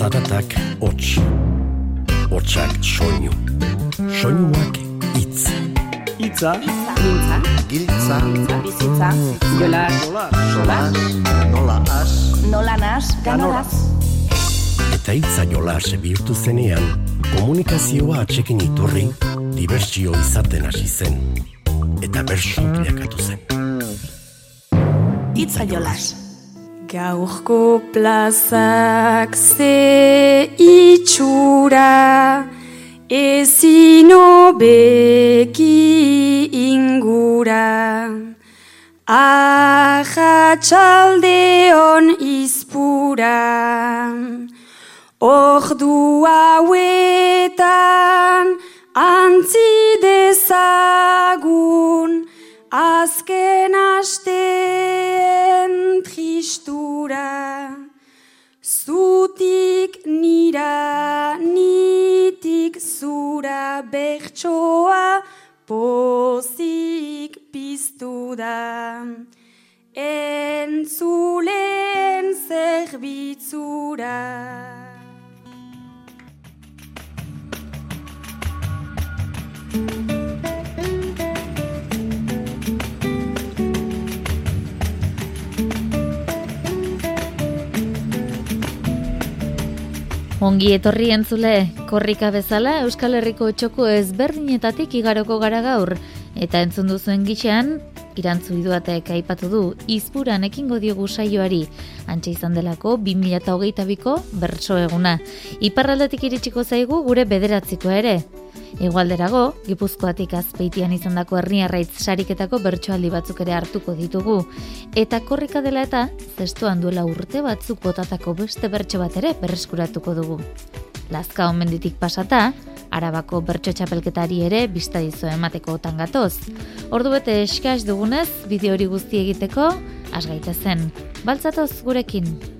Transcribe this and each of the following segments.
Zaratak hots. Hotsak soinu. Soinuak hitz. Itza. Mintza, Giltza, bizitza, jolas, solas, nola as, nola nas, ganoraz. Eta hitza jolas bihurtu zenean, komunikazioa atxekin iturri, dibertsio izaten hasi zen. Eta bersu bilakatu zen. Itza jolas. Gaurko plazak ze itxura ezin hobeki ingura. Ahatsaldeon izpura Ordu hauetan antzi dezagun azken asteen tristura Zutik nira, nitik zura bertsoa pozik piztu da. Entzulen zerbitzura. Ongi etorri entzule, korrika bezala Euskal Herriko txoko ezberdinetatik igaroko gara gaur. Eta entzun duzuen gixean, irantzu iduatek aipatu du, izpuran ekingo diogu saioari, antxe izan delako 2008ko bertso eguna. Iparraldetik iritsiko zaigu gure bederatziko ere. Egualderago, Gipuzkoatik azpeitian izandako herriarraitz sariketako bertsoaldi batzuk ere hartuko ditugu. Eta korrika dela eta, zestuan duela urte batzuk botatako beste bertso bat ere berreskuratuko dugu. Lazka omenditik pasata, Arabako bertso txapelketari ere bizta dizu emateko otan gatoz. Ordu bete eskaz dugunez, bideo hori guzti egiteko, asgaita zen. Baltzatoz gurekin.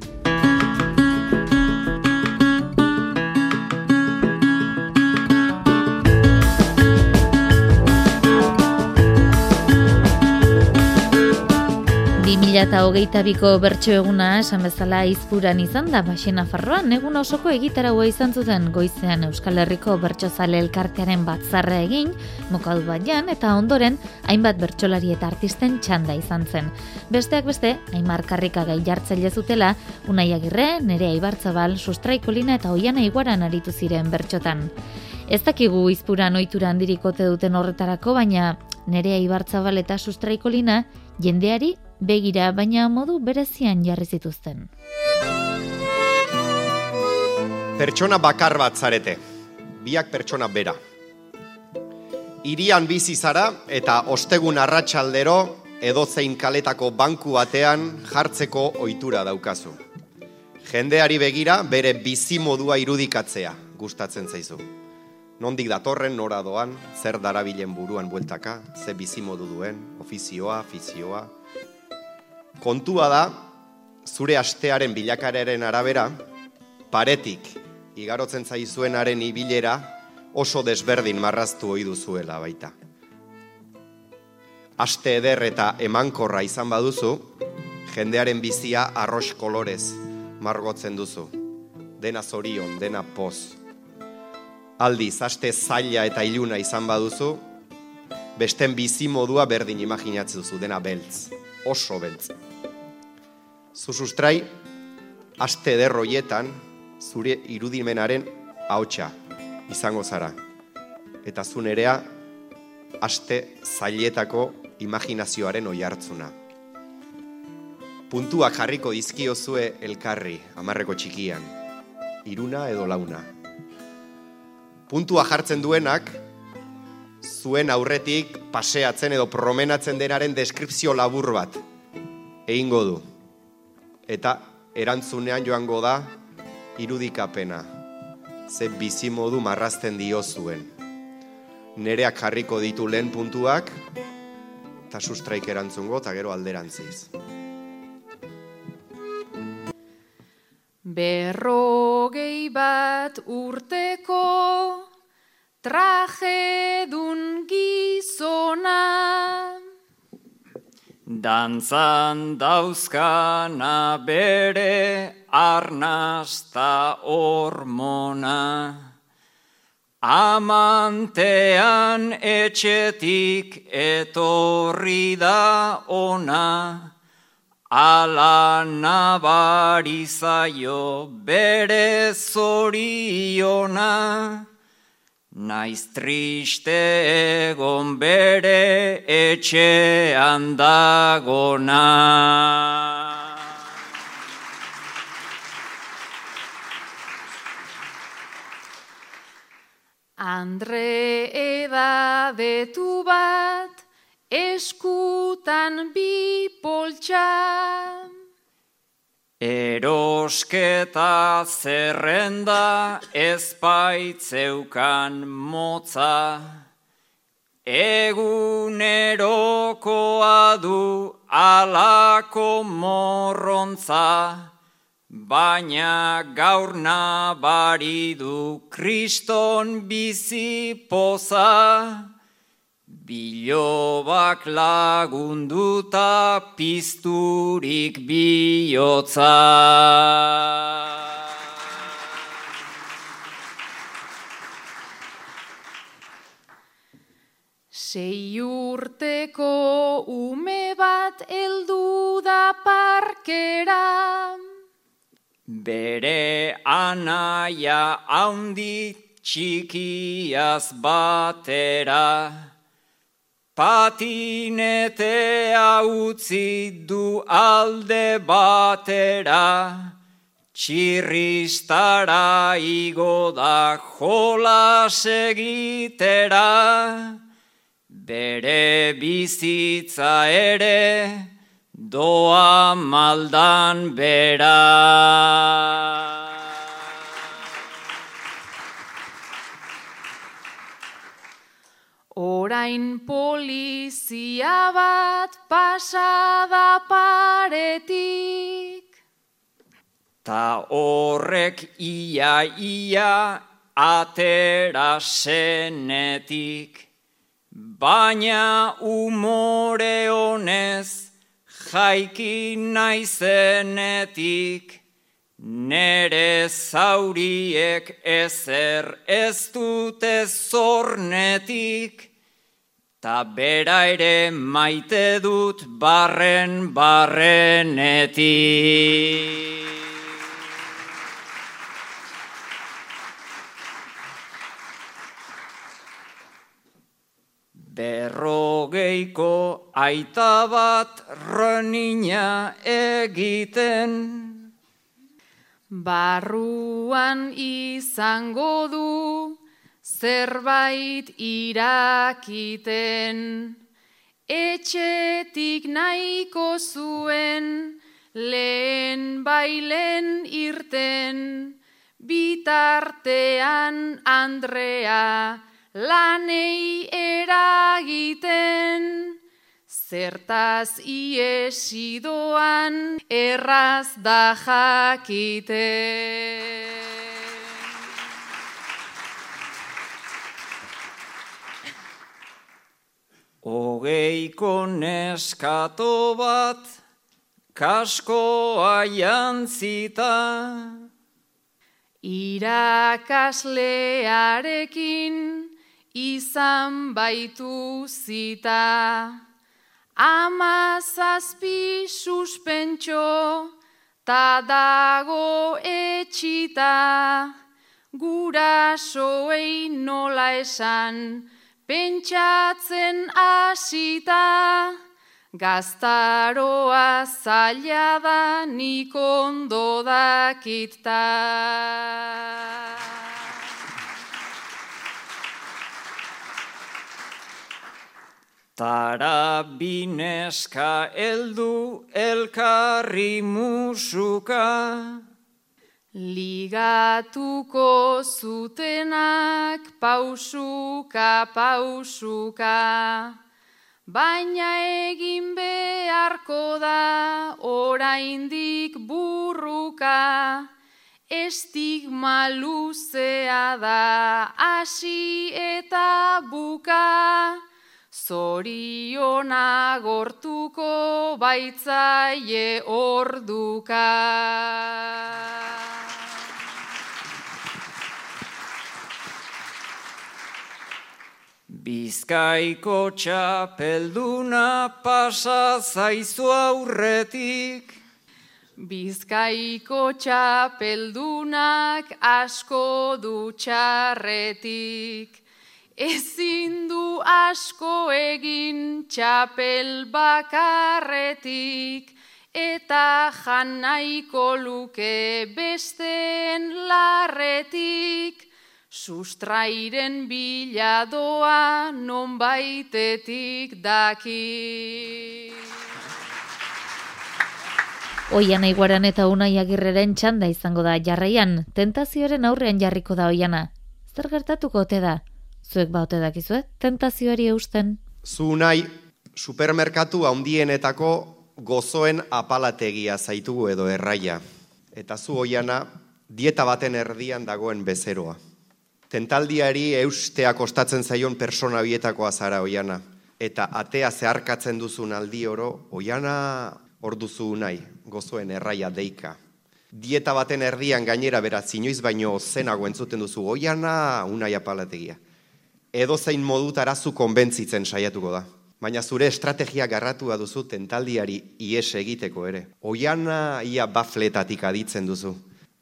Mila eta hogeita biko bertso eguna esan bezala izpuran izan da Baxena Farroan egun osoko egitaraua izan zuten goizean Euskal Herriko bertsozale elkartearen batzarra egin, mokadu batian eta ondoren hainbat bertsolari eta artisten txanda izan zen. Besteak beste, Aimar Karrika gai jartzaile zutela, Unai Agirre, Nerea Ibartzabal, Sustraikolina eta Oiana Iguaran aritu ziren bertxotan. Ez dakigu izpuran ohitura handirikote duten horretarako, baina Nerea Ibartzabal eta Sustraikolina jendeari begira baina modu berezian jarri zituzten. Pertsona bakar bat zarete, biak pertsona bera. Irian bizi zara eta ostegun arratsaldero edozein kaletako banku batean jartzeko ohitura daukazu. Jendeari begira bere bizi modua irudikatzea gustatzen zaizu. Nondik datorren nora doan, zer darabilen buruan bueltaka, ze bizi modu duen, ofizioa, afizioa, Kontua da, zure astearen bilakararen arabera, paretik igarotzen zaizuenaren ibilera oso desberdin marraztu ohi duzuela baita. Aste eder eta emankorra izan baduzu, jendearen bizia arroz kolorez margotzen duzu. Dena zorion, dena poz. Aldiz, aste zaila eta iluna izan baduzu, besten bizi modua berdin imaginatzen duzu, dena beltz, oso beltz. Zu sustrai, aste derroietan, zure irudimenaren ahotsa izango zara. Eta zu nerea, aste zailetako imaginazioaren oi hartzuna. Puntuak jarriko dizkiozue elkarri, amarreko txikian, iruna edo launa. Puntua jartzen duenak, zuen aurretik paseatzen edo promenatzen denaren deskripzio labur bat egingo du eta erantzunean joango da irudikapena. Ze bizi modu marrazten dio zuen. Nereak jarriko ditu lehen puntuak eta sustraik erantzungo eta gero alderantziz. Berrogei bat urteko traje dun gizona Dantzan dauzkana bere arnasta hormona. Amantean etxetik etorri da ona, ala nabarizaio bere zoriona. Naiz triste egon bere etxe handagona. Andre edadetu bat, eskutan bi poltsa. Erosketa zerrenda ezpaitzeukan motza, egunerokoa du alako morrontza, baina gaur nabari du kriston bizi poza. Bilobak lagunduta pizturik bihotza. Sei urteko ume bat heldu da parkera. Bere anaia haundi txikiaz batera. Patinetea utzi du alde batera, txirristara igo da jola segitera, bere bizitza ere doa maldan bera. Orain polizia bat pasada paretik. Ta horrek ia ia atera senetik. Baina umore honez jaiki naizenetik. Nere zauriek ezer ez dute zornetik, ta bera ere maite dut barren barrenetik. Berrogeiko aita bat renina egiten, Barruan izango du zerbait irakiten, etxetik nahiko zuen lehen bailen irten, bitartean Andrea lanei eragiten. Zertaz iesidoan erraz da jakite. Ogeiko neskato bat, kaskoa jantzita. Irakaslearekin izan baitu zita. Ama zazpi suspentxo, ta dago etxita, gurasoei nola esan, pentsatzen hasita, gaztaroa zaila da nik ondo dakita. Tara bineska eldu elkarri musuka. Ligatuko zutenak pausuka pausuka. Baina egin beharko da oraindik burruka. Estigma luzea da hasi eta buka. Zoriona gortuko baitzaie orduka. Bizkaiko txapelduna pasa zaizu aurretik, Bizkaiko txapeldunak asko du txarretik. Ezin du asko egin txapel bakarretik, eta jan nahiko luke besteen larretik. Sustrairen biladoa non baitetik daki. Oiana iguaran eta unai agirreren txanda izango da jarraian, tentazioaren aurrean jarriko da oiana. Zer gertatuko ote da? Zuek ba ote dakizue, tentazioari eusten. Zu nahi, supermerkatu handienetako gozoen apalategia zaitugu edo erraia. Eta zu oiana, dieta baten erdian dagoen bezeroa. Tentaldiari eustea kostatzen zaion persona bietakoa zara oiana. Eta atea zeharkatzen duzun aldi oro, oiana hor duzu nahi, gozoen erraia deika. Dieta baten erdian gainera beraz, inoiz baino zenago entzuten duzu, oiana unai apalategia. Edo zein modutara zu konbentzitzen saiatuko da. Baina zure estrategia garratua duzu tentaldiari ies egiteko ere. Oiana ia bafletatik aditzen duzu.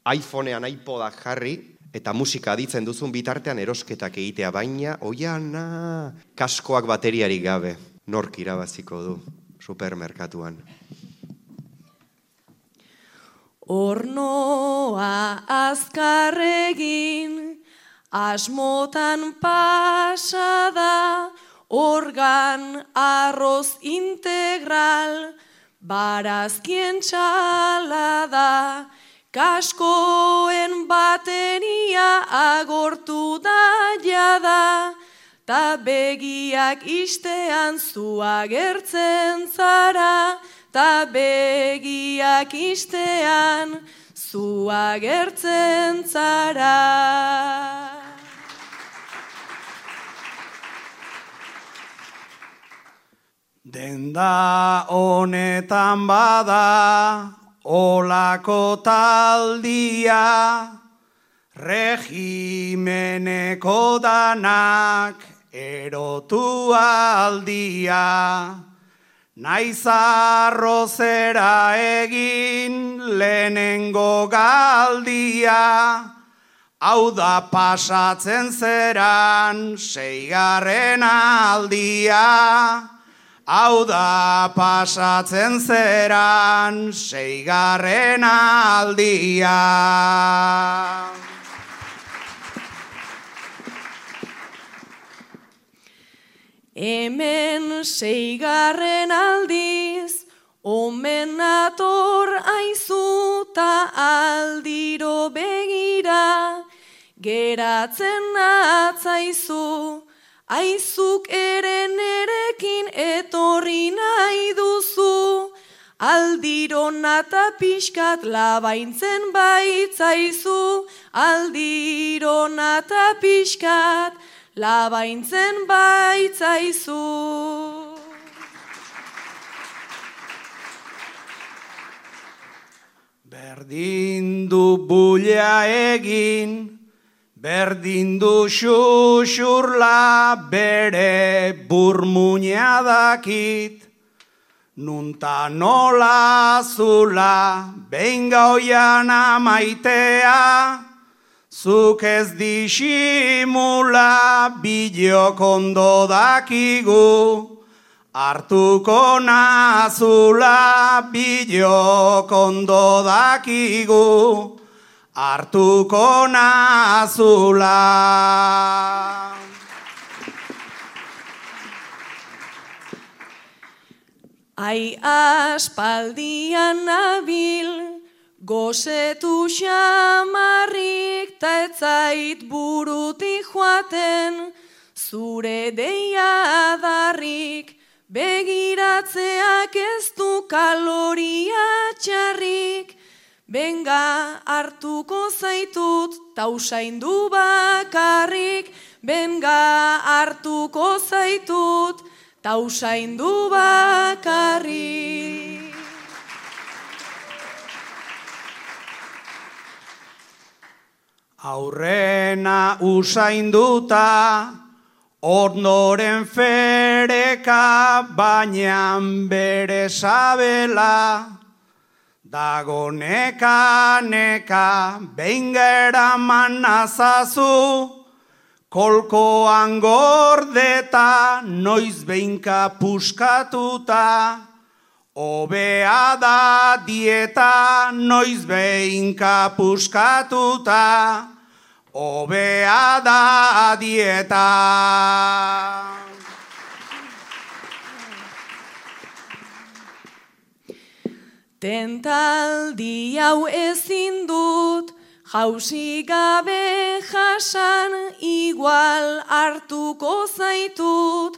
iPhonean iPodak jarri eta musika aditzen duzun bitartean erosketak egitea baina oiana kaskoak bateriari gabe nork irabaziko du supermerkatuan. Ornoa azkarregin, asmotan pasada, organ arroz integral, barazkien txalada, kaskoen bateria agortu da jada, ta begiak istean zu agertzen zara, ta begiak istean zu agertzen zara. Denda honetan bada olako taldia, regimeneko danak erotu aldia. Naiz arrozera egin lehenengo galdia, hau da pasatzen zeran seigarren aldia. Hau da pasatzen zeran seigarren aldia. Hemen seigarren aldiz, omen ator aizu ta aldiro begira, geratzen atzaizu, aizuk ere nerekin etorri nahi duzu, aldiro nata pixkat labaintzen baitzaizu, aldiro nata pixkat, labaintzen baitzaizu. Berdin du bulia egin, berdin du xuxurla bere burmuña dakit, nunta nola zula, behin gauian amaitea, Zuk ez disimula bideok ondo dakigu, hartuko nazula bideok ondo dakigu, hartuko nazula. Ai aspaldian nabil, gozetu xamarrik ta etzait buruti joaten, zure deia adarrik, begiratzeak ez du kaloria txarrik, benga hartuko zaitut, tausaindu bakarrik, benga hartuko zaitut, ta usaindu bakarri. Aurrena usainduta, ondoren fereka, baina bere sabela, dago neka neka, beingera manazazu, kolkoan gordeta, noiz behinka puskatuta, Obea da dieta noiz behinka puskatuta, obea da dieta. Tentaldi hau ezin dut, jausi gabe jasan, igual hartuko zaitut,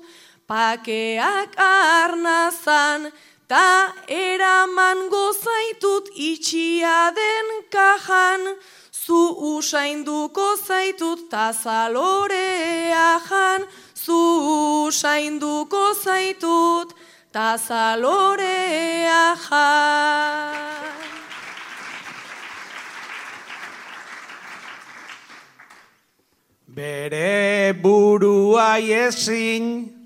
pakeak arnazan, Ta eraman gozaitut itxia den kajan, zu usainduko zaitut ta zalorea jan, zu usainduko zaitut ta zalorea jan. Bere burua ezin,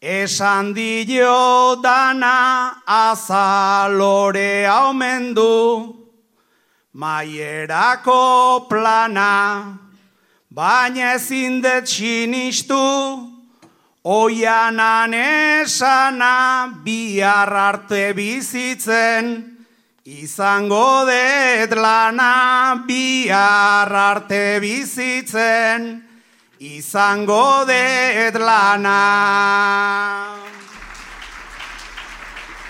Esan dio dana azalore aumendu, maierako plana, baina ezin dut sinistu, oianan esana bihar arte bizitzen, izango dut lana bihar arte bizitzen, izango dut lana.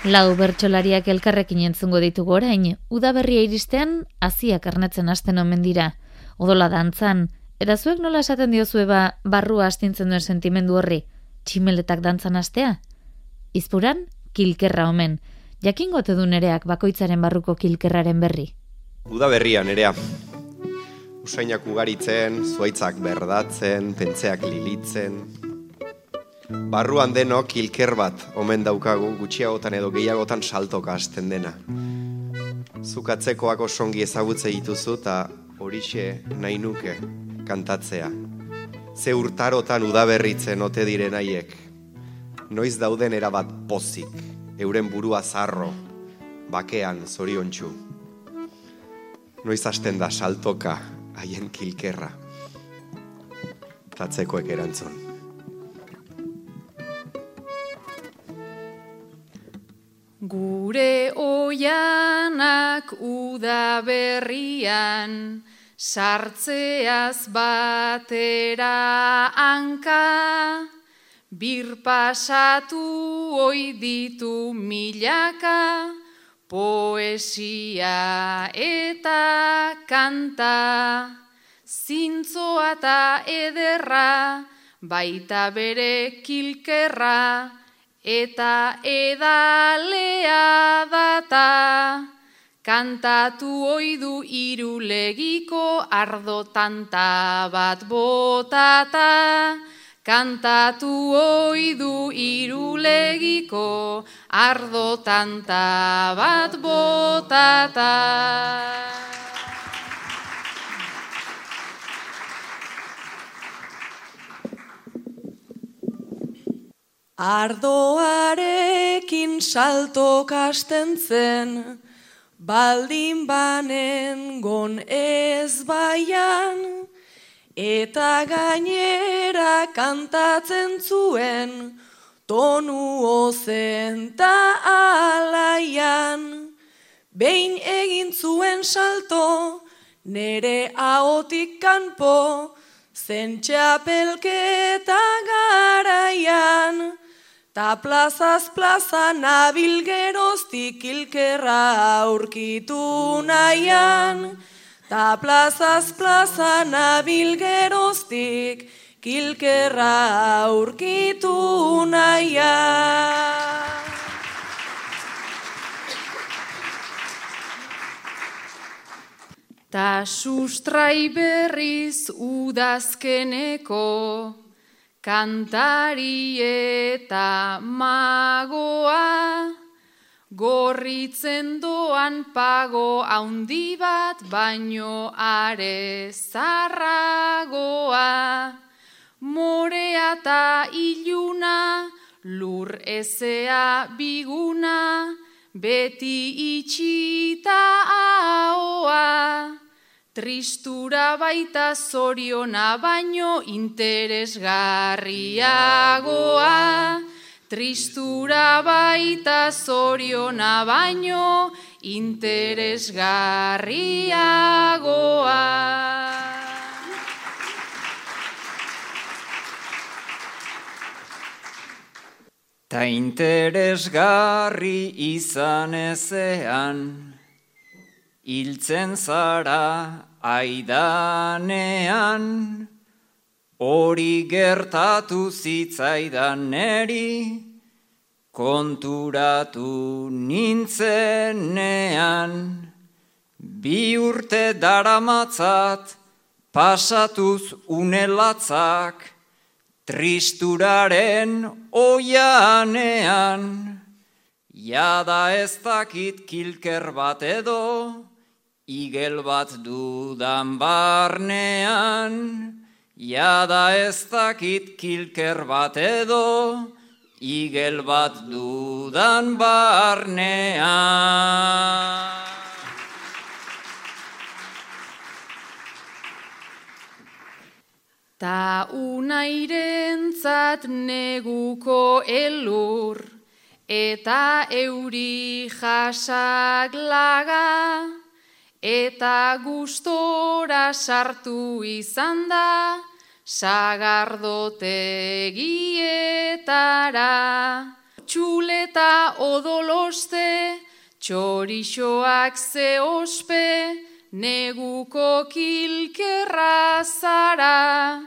Lau bertsolariak elkarrekin entzungo ditugu orain, udaberria iristean hasiak arnetzen hasten omen dira. Odola dantzan, eta zuek nola esaten diozue ba barrua astintzen duen sentimendu horri, tximeletak dantzan hastea? Izpuran, kilkerra omen, jakingo du nereak bakoitzaren barruko kilkerraren berri. Udaberria nerea, usainak ugaritzen, zuaitzak berdatzen, pentseak lilitzen. Barruan denok ilker bat omen daukagu gutxiagotan edo gehiagotan saltoka hasten dena. Zukatzekoak osongi ezagutze dituzu eta horixe nahi nuke kantatzea. Ze urtarotan udaberritzen ote diren haiek. Noiz dauden erabat pozik, euren burua zarro, bakean zoriontsu. Noiz hasten da saltoka haien kilkerra. Tatzekoek erantzun. Gure oianak uda berrian, sartzeaz batera anka, bir pasatu oi ditu milaka, poesia eta kanta, zintzoa eta ederra, baita bere kilkerra, eta edalea data, kantatu oidu irulegiko ardo tanta bat botata, Kantatu oidu irulegiko ardo tanta bat botata. Ardoarekin salto kasten zen, baldin banen gon ez baian, Eta gainera kantatzen zuen, tonu ozen ta alaian. Behin egin zuen salto, nere haotik kanpo, zen txapelketa garaian. Ta plazaz plaza nabil geroztik ilkerra aurkitu nahian. Ta plazaz plaza nabil geroztik, kilkerra aurkitu naia. Ta sustrai berriz udazkeneko, kantari eta magoa, gorritzen doan pago haundi bat, baino are zarragoa, morea eta iluna, lur ezea biguna, beti itxita. Tristura baita zoriona baino interesgarriagoa. Tristura baita zoriona baino interesgarriagoa. Ta interesgarri izan ezean, hiltzen zara aidanean, hori gertatu zitzaidan neri, konturatu nintzenean, bi urte daramatzat, pasatuz unelatzak, tristuraren oianean, jada ez dakit kilker bat edo, igel bat dudan barnean, jada ez dakit kilker bat edo, igel bat dudan barnean. Ta unairentzat neguko elur, eta euri jasak laga, eta gustora sartu izan da, sagardotegietara. Txuleta odoloste, txorixoak ze ospe, neguko kilkerra zara.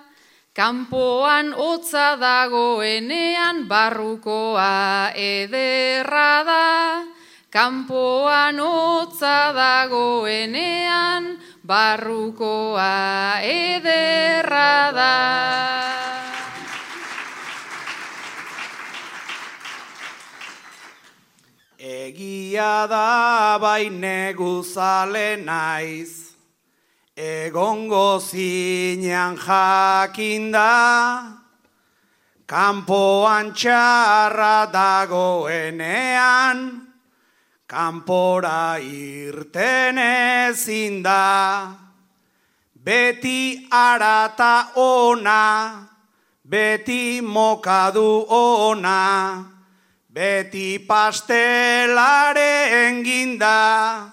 Kampoan hotza dagoenean barrukoa ederra da. Kampoan hotza dagoenean barrukoa ederra da. Egia da bai neguzale naiz, egongo zinean jakinda, kanpoan txarra dagoenean, kanpora irten ezin da, beti arata ona, beti mokadu ona, beti pastelaren ginda,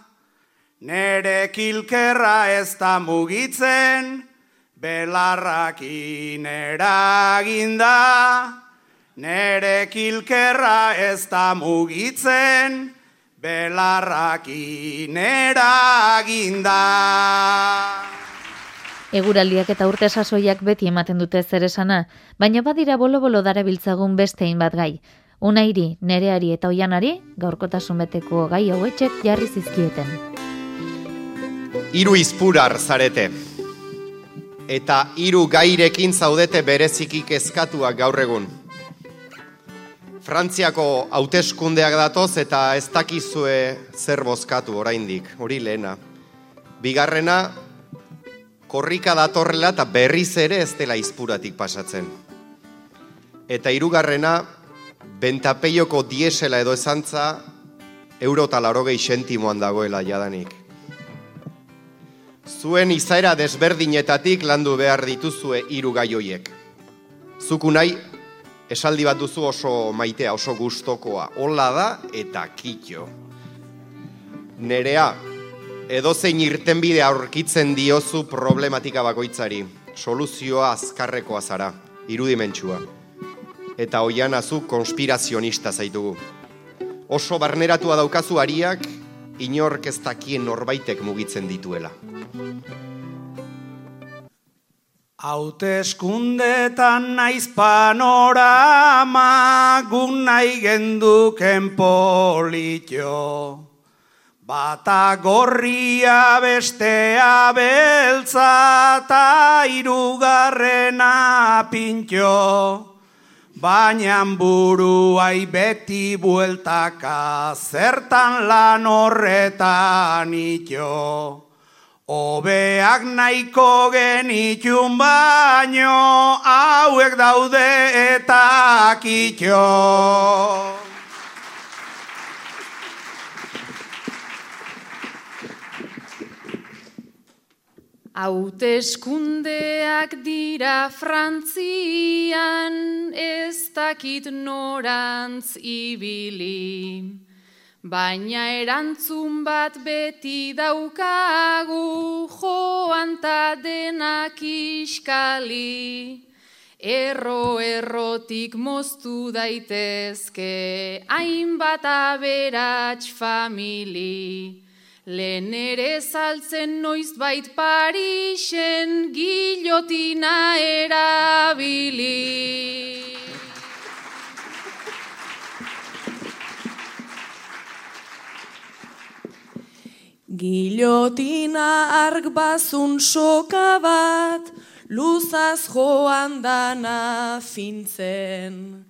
nere kilkerra ez da mugitzen, belarrakin eraginda, nere kilkerra ez da mugitzen, belarrakin eraginda. Eguraldiak eta urte sasoiak beti ematen dute zer esana, baina badira bolo-bolo darabiltzagun bestein bat gai. Unairi, nereari eta oianari, gaurkotasun beteko gai hauetxek jarri zizkieten. Hiru izpurar zarete. Eta hiru gairekin zaudete bereziki kezkatuak gaur egun. Frantziako hauteskundeak datoz eta ez dakizue zer bozkatu oraindik, hori lehena. Bigarrena, korrika datorrela eta berriz ere ez dela izpuratik pasatzen. Eta hirugarrena, bentapeioko diesela edo esantza, euro eta larogei sentimoan dagoela jadanik. Zuen izaera desberdinetatik landu behar dituzue hiru gai hoiek. Zuku nahi, esaldi bat duzu oso maitea, oso gustokoa. Hola da eta kitxo. Nerea, edozein irtenbide aurkitzen diozu problematika bakoitzari. Soluzioa azkarrekoa zara, irudimentsua. Eta oianazu konspirazionista zaitugu. Oso barneratua daukazu ariak, inork ez dakien norbaitek mugitzen dituela. Hauteskundetan naiz panorama gun nahi genduken politxo. Bata gorria bestea beltza ta irugarrena pintxo. Baina buruai beti bueltaka zertan lan horretan itxo. Obeak nahiko genitxun baino hauek daude eta kitxo. Hauteskundeak dira Frantzian ez dakit norantz ibili. Baina erantzun bat beti daukagu joan ta denak iskali. Erro errotik moztu daitezke hainbat aberats famili. Lehen ere saltzen noiz bait Parisen gilotina erabili. Gilotina arg bazun soka bat, luzaz joan dana fintzen.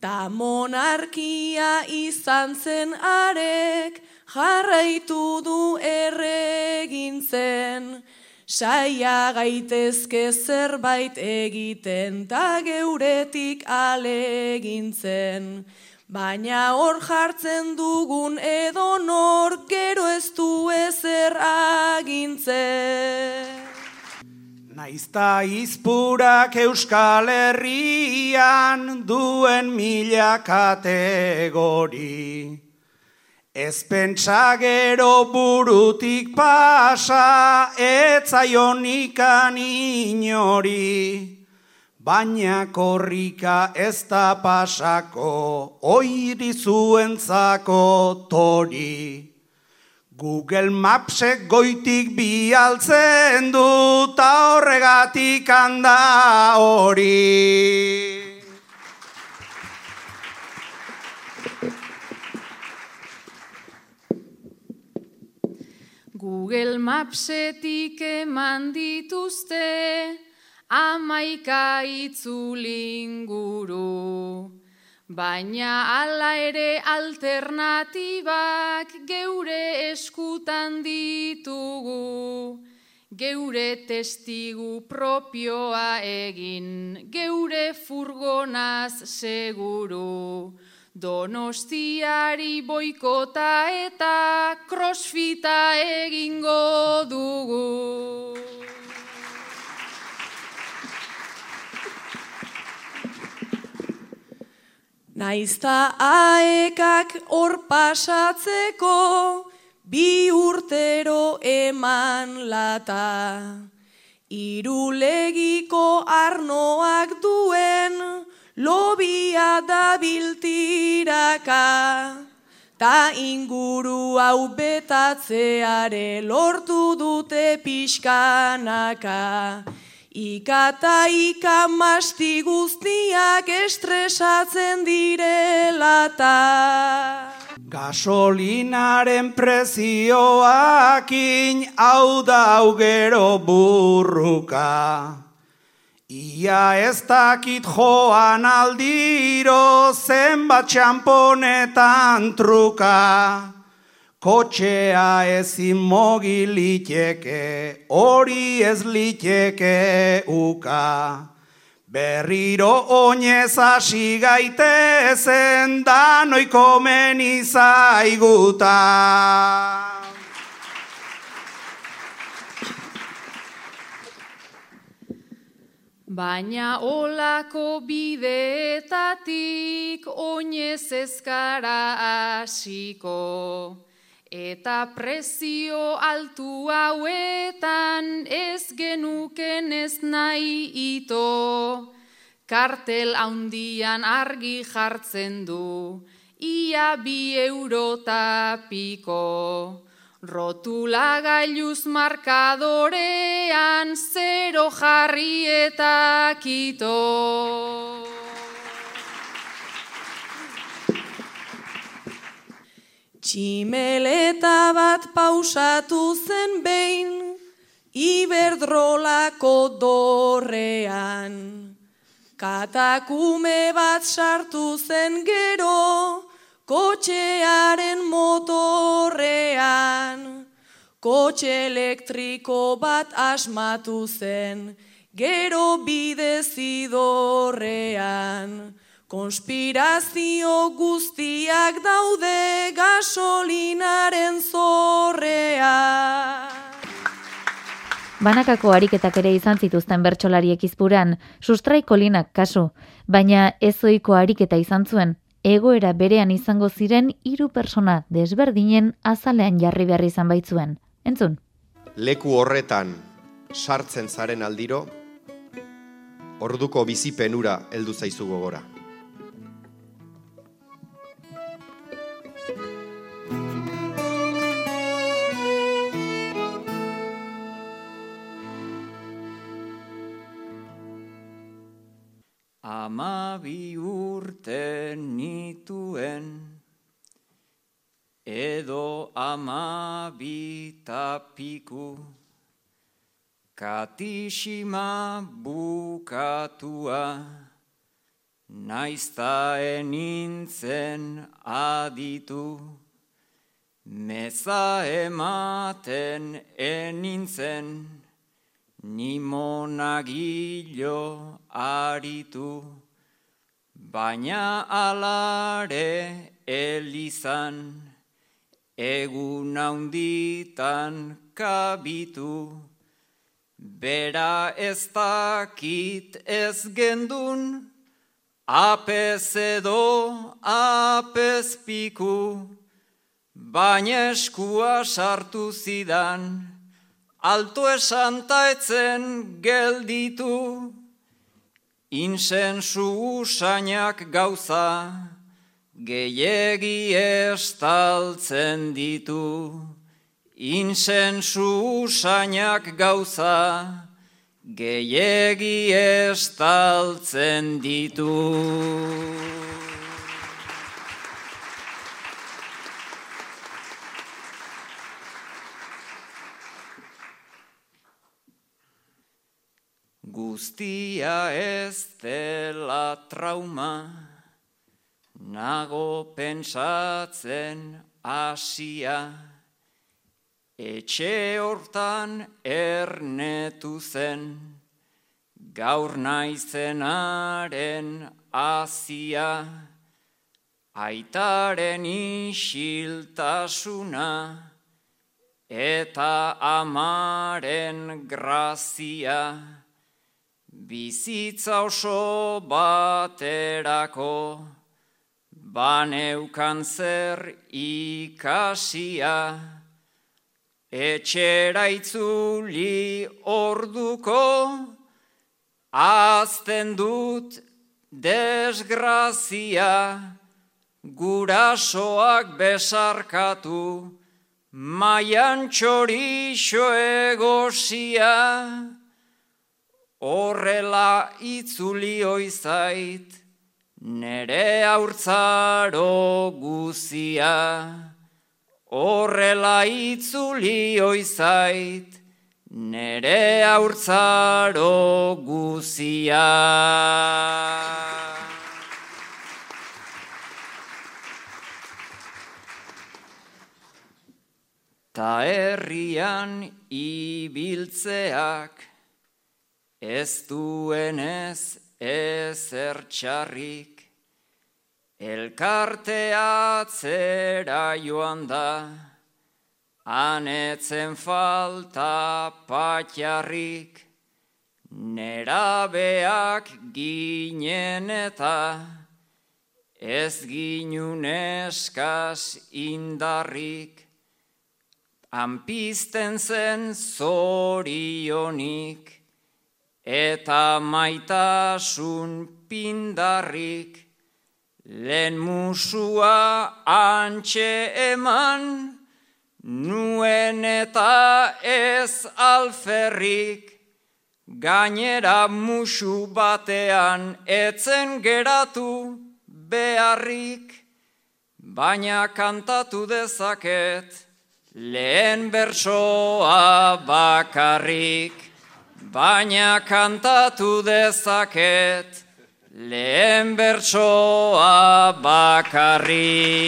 Ta monarkia izan zen arek, jarraitu du erregintzen, saia gaitezke zerbait egiten, ta geuretik alegintzen. Baina hor jartzen dugun edo nor gero ez du ezer agintzen. Naizta izpurak euskal herrian duen mila kategori. Ez pentsa gero burutik pasa, etzaionikan inori. Baina korrika ez da pasako, oiri zuentzako tori. Google Mapsek goitik bialtzen du, ta horregatik handa hori. Google Mapsetik eman dituzte amaika itzulinguru. Baina hala ere alternatibak geure eskutan ditugu. Geure testigu propioa egin, geure furgonaz seguru. Donostiari boikota eta crossfita egingo dugu. Naizta aekak hor pasatzeko, bi urtero eman lata. Irulegiko arnoak duen, lobia da biltiraka. Ta inguru hau betatzeare lortu dute pixkanaka. Ikata ika masti guztiak estresatzen direlata. Gasolinaren prezioakin hau da gero burruka. Ia ez dakit joan aldiro zenbat txamponetan truka. Kotxea ezin mogi liteke, hori ez liteke uka. Berriro oinez hasi gaitezen danoi komen izaiguta. Baina olako bideetatik oinez ezkara hasiko. Eta prezio altu hauetan ez genuken ez nahi ito. Kartel haundian argi jartzen du, ia bi eurota piko. Rotula gailuz markadorean zero jarri eta kito. Tximeleta bat pausatu zen behin, iberdrolako dorrean. Katakume bat sartu zen gero, kotxearen motorrean. Kotxe elektriko bat asmatu zen, gero bidezidorrean. Konspirazio guztiak daude gasolinaren zorrea. Banakako ariketak ere izan zituzten bertsolariek izpuran, sustraiko linak kasu, baina ezoiko ariketa izan zuen, egoera berean izango ziren hiru persona desberdinen azalean jarri behar izan baitzuen. Entzun? Leku horretan sartzen zaren aldiro, orduko bizipenura heldu zaizu gogora. Amabi urte nituen, edo amabi tapiku, katixima bukatua, naizta enintzen aditu, meza ematen enintzen, ni monagilo aritu, baina alare elizan, egun haunditan kabitu, bera ez dakit ez gendun, apez edo apez piku, baina eskua sartu zidan, alto esan taetzen gelditu, insensu usainak gauza, gehiegi estaltzen ditu. Insensu usainak gauza, gehiegi estaltzen ditu. Guztia ez dela trauma, nago pentsatzen asia, etxe hortan ernetu zen, gaur naizenaren azia, aitaren isiltasuna, eta amaren grazia, bizitza oso baterako, baneukan zer ikasia, etxera itzuli orduko, azten dut desgrazia, gurasoak besarkatu, maian txorixo egosia, Horrela itzuli oizait, nere aurtzaro guzia. Horrela itzuli oizait, nere aurtzaro guzia. Ta herrian ibiltzeak, ez duenez ezer txarrik, elkarteatzera joan da, anetzen falta patxarrik, nerabeak ginen eta, ez ginun eskaz indarrik, Anpizten zen zorionik, eta maitasun pindarrik, lehen musua antxe eman, nuen eta ez alferrik, gainera musu batean etzen geratu beharrik, baina kantatu dezaket lehen bersoa bakarrik, baina kantatu dezaket lehen bersoa bakarrik.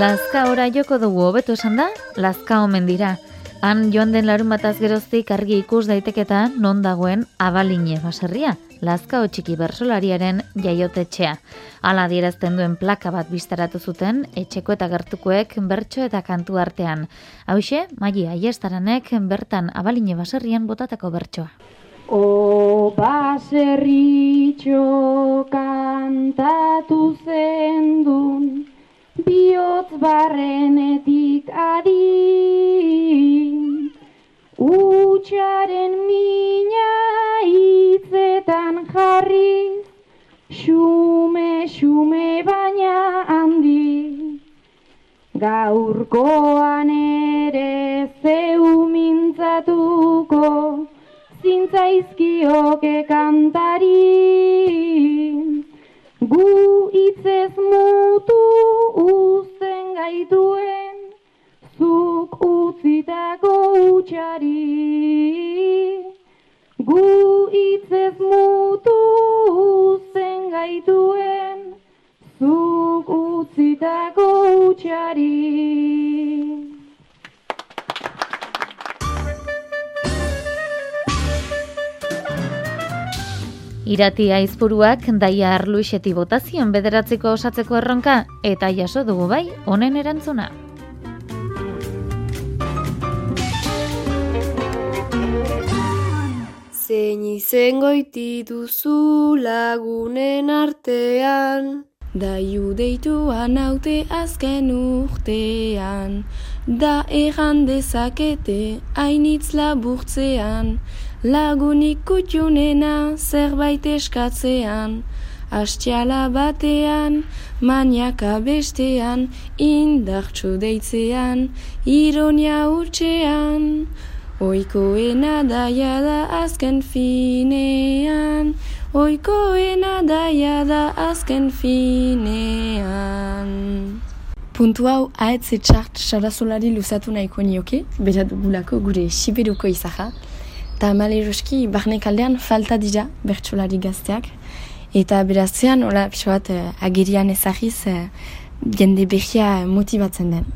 Lazka ora joko dugu hobeto esan da, lazka omen dira. Han joan den larun bataz geroztik argi ikus daiteketa non dagoen abaline baserria, lazka txiki bersolariaren jaiotetxea. Hala adierazten duen plaka bat biztaratu zuten, etxeko eta gertukoek bertso eta kantu artean. Hauxe, maili aiestaranek bertan abaline baserrian botatako bertsoa. O baserritxo kantatu zendun, bihotz barrenetik adi. Utsaren mina hitzetan jarri, xume, xume baina handi. Gaurkoan ere zeu mintzatuko, zintzaizkioke kantari. Gu itzez mutu uzten gaituen, zuk utzitako utxari. Gu itzez mutu uzten gaituen, zuk utzitako utxari. Irati aizpuruak daia arluixeti botazion bederatziko osatzeko erronka eta jaso dugu bai honen erantzuna. Zein izen goiti duzu lagunen artean, Daiu deituan haute azken urtean, Da erran dezakete hainitz laburtzean, Lagunik kutxunena zerbait eskatzean, Astiala batean, maniaka bestean, indartxu deitzean, ironia utxean. Oikoena daia da azken finean, oikoena daia da azken finean. Puntu hau ahetze txart sarazolari luzatu nahiko nioke, bera dugulako gure siberuko izaha. Eta maleroski barnek aldean falta dira bertsolari gazteak. Eta berazzean, hola, pixo bat, eh, agerian ezagiz, eh, jende behia motibatzen den.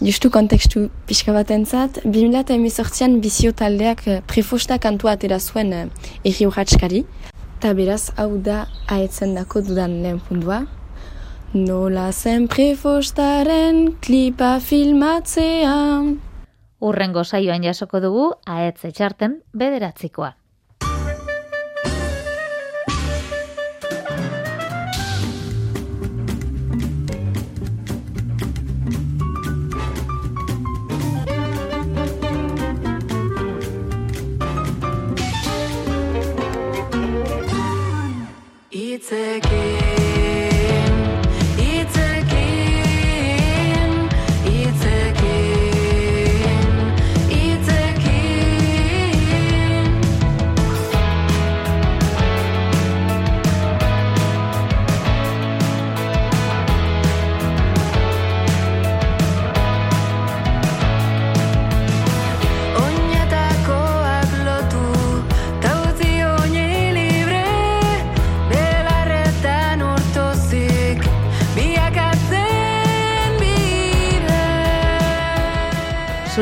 Justu kontekstu pixka bat entzat, 2018an bizio taldeak eh, prefosta kantua atera zuen eh, erri urratskari. Eta beraz, hau da ahetzen dako dudan lehen puntua. Nola zen prefostaren klipa filmatzean. Urrengo saioan jasoko dugu ahetze txarten bederatzikoa. Itzekin,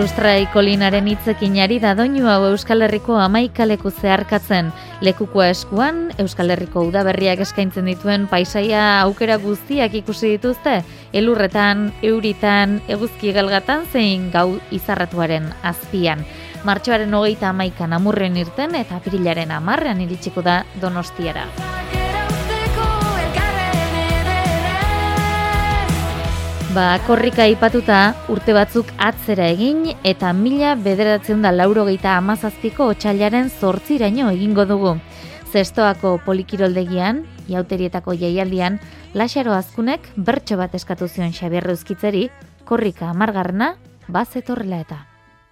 Sustrai kolinaren hitzekin ari da doinu hau Euskal Herriko amaikaleku zeharkatzen. Lekukoa eskuan, Euskal Herriko udaberriak eskaintzen dituen paisaia aukera guztiak ikusi dituzte, elurretan, euritan, eguzki gelgatan zein gau izarratuaren azpian. Martxoaren hogeita amaikan amurren irten eta apirilaren amarrean iritsiko da donostiara. Ba, korrika aipatuta urte batzuk atzera egin eta mila bederatzen da laurogeita amazazpiko otxailaren zortziraino egingo dugu. Zestoako polikiroldegian, Iauterietako jaialdian, Laxaro Azkunek bertso bat eskatu zion Xabier Euskitzeri, korrika amargarrena, bazetorrela eta.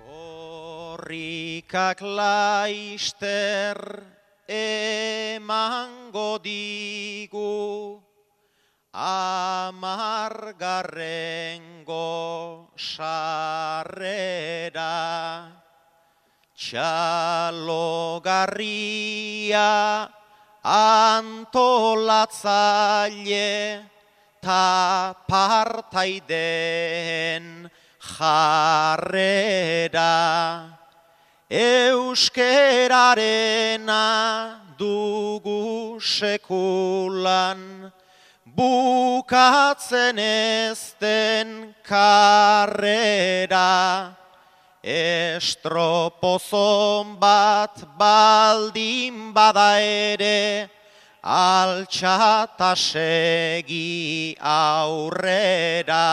Korrikak laister emango digu amargarrengo sarrera txalogarria antolatzaile ta partaideen jarrera. Euskerarena dugu sekulan bukatzen ezten karrera estropozon bat baldin bada ere altxata segi aurrera.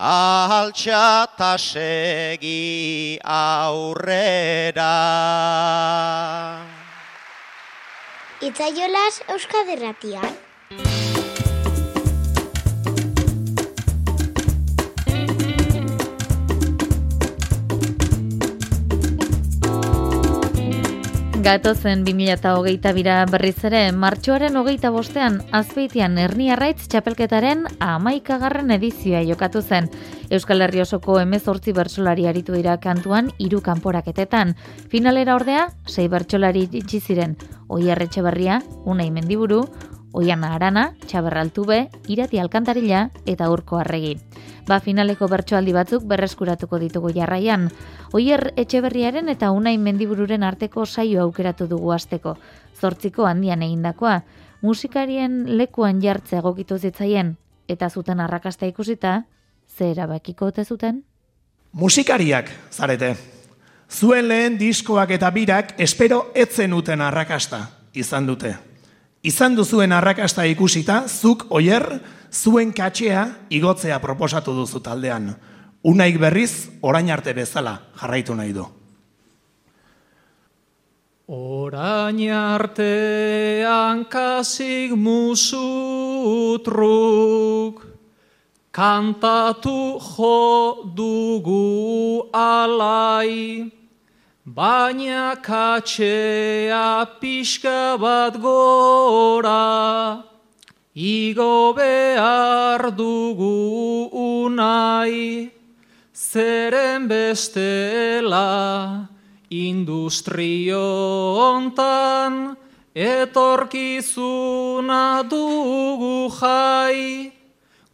Altxata segi aurrera Itzaiolas Euskaderratian. Gatozen 2008 bira berriz ere, martxoaren hogeita bostean, azpeitian erni arraitz txapelketaren amaikagarren edizioa jokatu zen. Euskal Herri osoko emezortzi bertsolari aritu dira kantuan hiru kanporaketetan. Finalera ordea, sei bertsolari itxiziren, Oier Etxeberria, Unai Mendiburu, Oiana Arana, Txaberraltube, Irati Alkantarila eta Urko Arregi. Ba finaleko bertsoaldi batzuk berreskuratuko ditugu jarraian. Oier Etxeberriaren eta Unai Mendibururen arteko saio aukeratu dugu asteko. Zortziko handian egindakoa, musikarien lekuan jartzea egokitu zitzaien eta zuten arrakasta ikusita, ze erabakiko ote zuten? Musikariak, zarete. Zuen lehen diskoak eta birak espero etzen uten arrakasta izan dute. Izan duzuen arrakasta ikusita, zuk oier, zuen katxea igotzea proposatu duzu taldean. Unaik berriz, orain arte bezala jarraitu nahi du. Orain artean kasik musutruk, kantatu jo dugu alai, baina katxea pixka bat gora, igo behar dugu unai, zeren bestela industrio hontan, etorkizuna dugu jai,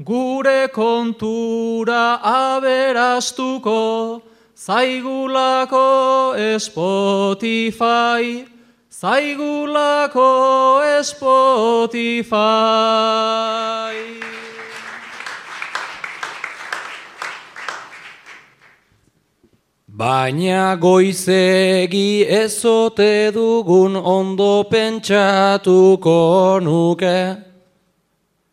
gure kontura aberastuko, Zaigulako Spotify, zaigulako Spotify. Baina goizegi ezote dugun ondo pentsatuko nuke,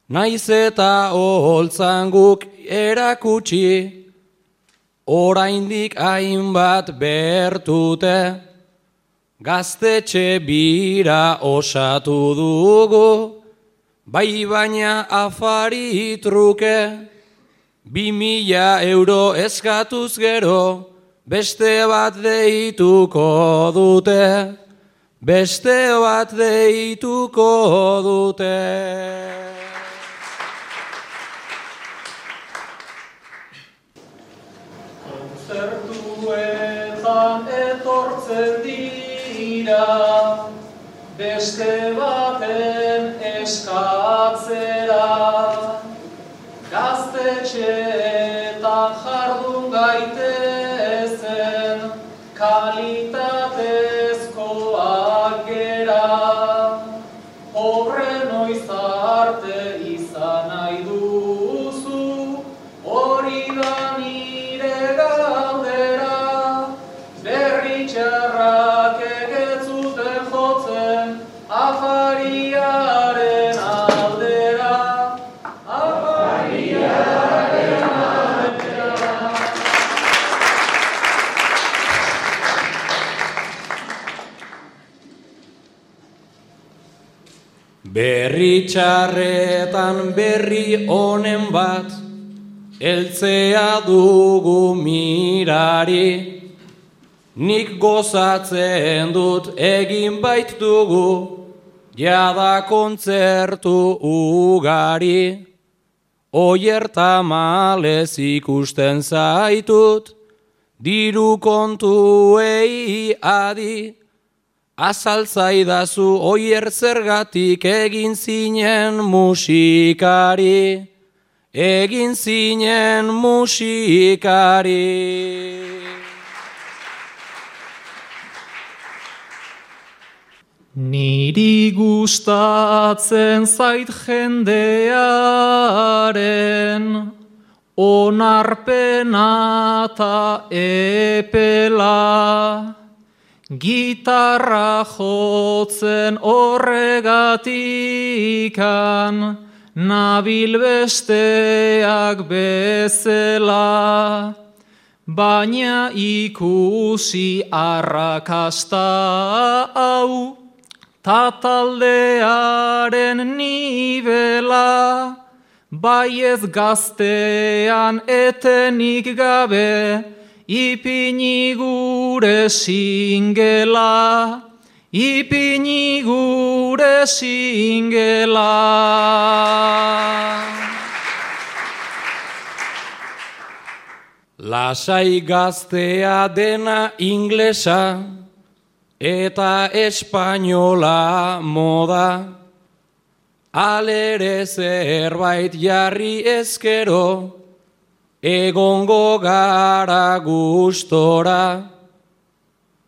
naiz eta oholtzan guk erakutsi, oraindik hainbat bertute, gaztetxe bira osatu dugu, bai baina afari truke, bi mila euro eskatuz gero, beste bat deituko dute, beste bat deituko dute. Zertuetan etortzen dira, beste baten eskatzera. Berri txarretan berri honen bat, eltzea dugu mirari. Nik gozatzen dut egin bait dugu, jada kontzertu ugari. Oier tamalez ikusten zaitut, diru kontuei adi. Azaltzaidazu oier zergatik egin zinen musikari, egin zinen musikari. Niri gustatzen zait jendearen onarpena ta epela. Gitarra jotzen horregatikan nabil besteak bezela. Baina ikusi arrakasta hau ta taldearen nibela, baiez gaztean etenik gabe, ipini gure singela, ipini gure singela. Lasai gaztea dena inglesa, eta espainola moda, alere zerbait jarri ezkero, egongo gara gustora,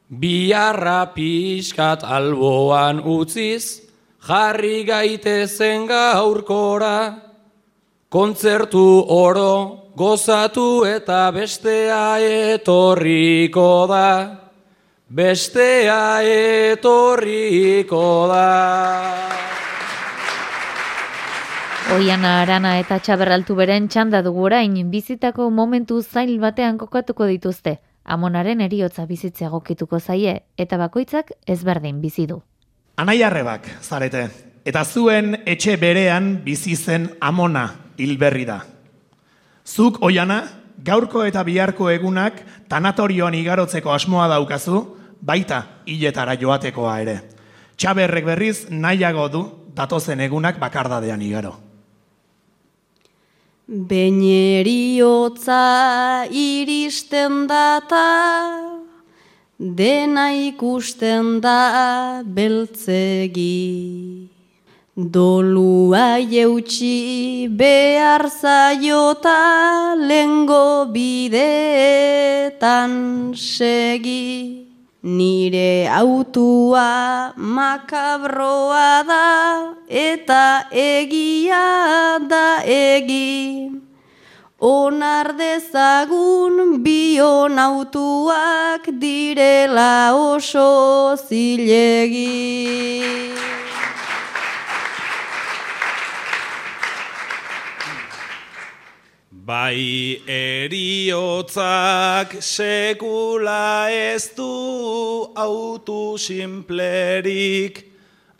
biarra pixkat alboan utziz, jarri gaitezen gaurkora, kontzertu oro gozatu eta bestea etorriko da. Bestea etorriko da. Oiana Arana eta Txaberraltu beren txanda dugu bizitako momentu zail batean kokatuko dituzte. Amonaren eriotza bizitzea gokituko zaie eta bakoitzak ezberdin bizi du. Anaiarrebak, zarete, eta zuen etxe berean bizi zen amona hilberri da. Zuk oiana, gaurko eta biharko egunak tanatorioan igarotzeko asmoa daukazu, baita hiletara joatekoa ere. Txaberrek berriz nahiago du datozen egunak bakardadean igaro. Beñeriotza iristen data, dena ikusten da beltzegi. Dolua jeutxi behar zaiota lengo bideetan segi. Nire autua makabroa da eta egia da egi. Onar dezagun bion autuak direla oso zilegi. Bai eriotzak sekula ez du autu simplerik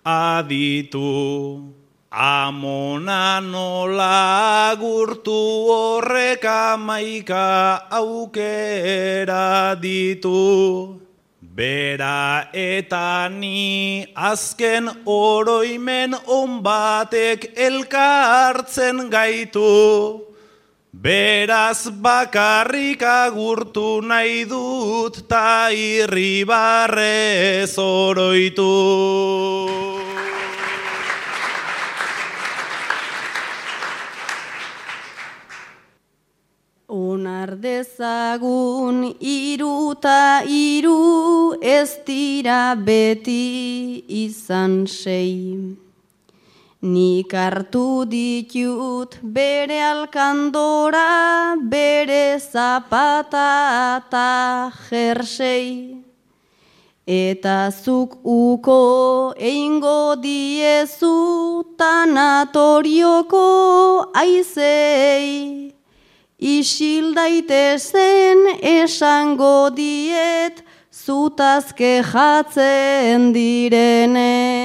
aditu. Amona nola gurtu horrek amaika aukera ditu. Bera eta ni azken oroimen onbatek elkartzen gaitu. Beraz bakarrik agurtu nahi dut ta irribarrez oroitu. Onar dezagun iruta iru ez dira beti izan sei. Nik hartu ditut bere alkandora, bere zapata eta jersei. Eta zuk uko eingo diezu tanatorioko aizei. Isil daitezen esango diet zutazke jatzen direne.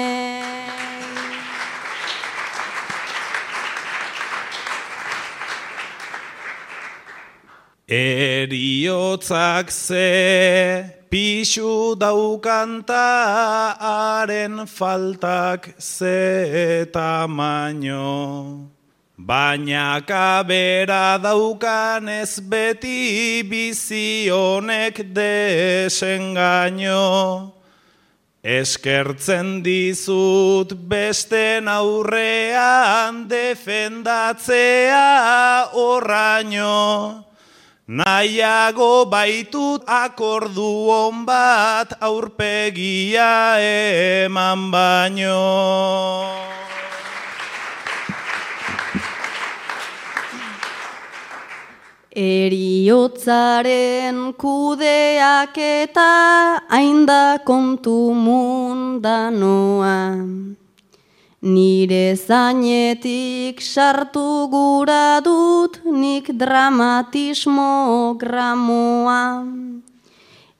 Eriotzak ze pixu daukanta haren faltak ze tamaino. Baina kabera daukan ez beti bizionek desengaino. Eskertzen dizut besten aurrean defendatzea horraino. Nahiago baitut akordu hon bat aurpegia eman baino. Eriotzaren kudeak eta ainda kontu mundanoa. Nire zainetik sartu gura dut nik dramatismo gramoa.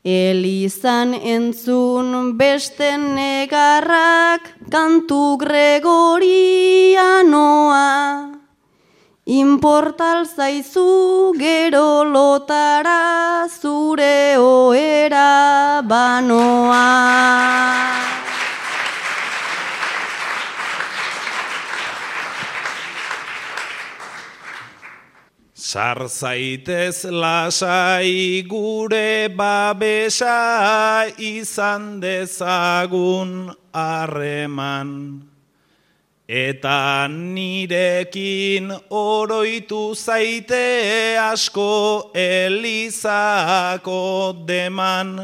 Elizan entzun beste negarrak kantu gregorianoa. Importal zaizu gero lotara zure oera banoa. Sar zaitez lasai gure babesa izan dezagun harreman. Eta nirekin oroitu zaite asko elizako deman.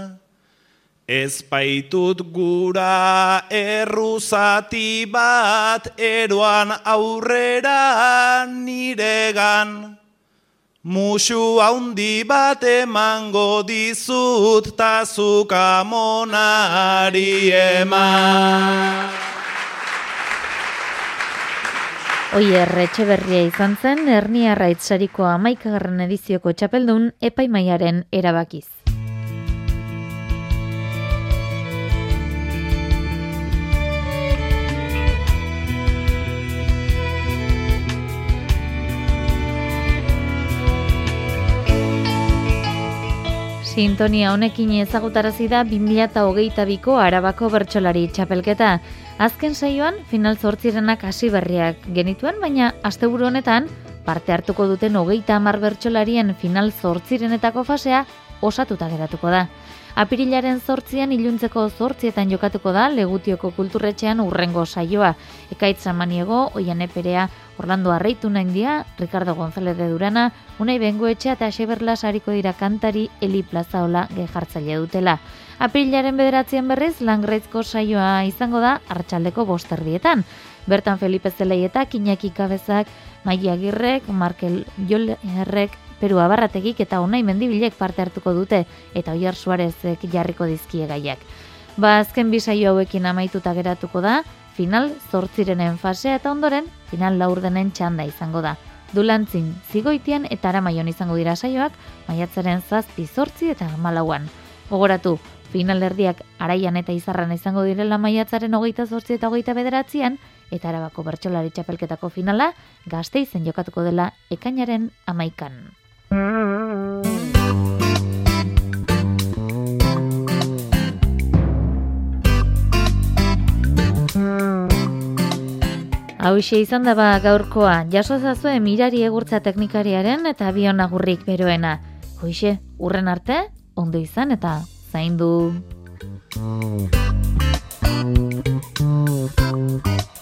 Ez baitut gura erruzati bat eroan aurrera niregan. Musu haundi bat emango dizut tazuka monari eman. Oier Etxeberria izan zen Erniarra Itzariko amaikagarren edizioko txapeldun epaimaiaren erabakiz. Sintonia honekin ezagutarazi da 2022ko Arabako bertsolari txapelketa. Azken saioan final zortzirenak hasi berriak genituen, baina asteburu honetan parte hartuko duten hogeita hamar bertsolarien final zortzirenetako fasea osatuta geratuko da. Apirilaren zortzian iluntzeko zortzietan jokatuko da legutioko kulturretxean urrengo saioa. Ekaitza maniego, oian eperea, Orlando Arreitu naindia, Ricardo González de Durana, Unai Bengoetxea eta Xeberlas hariko dira kantari Eli Plazaola gejartzaile dutela. Apirilaren bederatzean berriz, langreizko saioa izango da hartxaldeko bosterdietan. Bertan Felipe Zelei eta Kinaki Kabezak, Maia Agirrek, Markel Jolerrek, Peru Abarrategik eta Unai Mendibilek parte hartuko dute eta Oier Suarezek jarriko dizkie gaiak. Ba, azken bi saio hauekin amaituta geratuko da, final zortzirenen fasea eta ondoren final laurdenen txanda izango da. Dulantzin, zigoitian eta aramaion izango dira saioak, maiatzaren zazpi zortzi eta malauan. Gogoratu, final erdiak araian eta izarran izango direla maiatzaren hogeita zortzi eta hogeita bederatzean, eta arabako bertsolari txapelketako finala, gazte izen jokatuko dela ekainaren amaikan. Hauxe izan daba gaurkoa, jaso zazue mirari egurtza teknikariaren eta abion agurrik beroena. Hoixe, urren arte, ondo izan eta zaindu. du.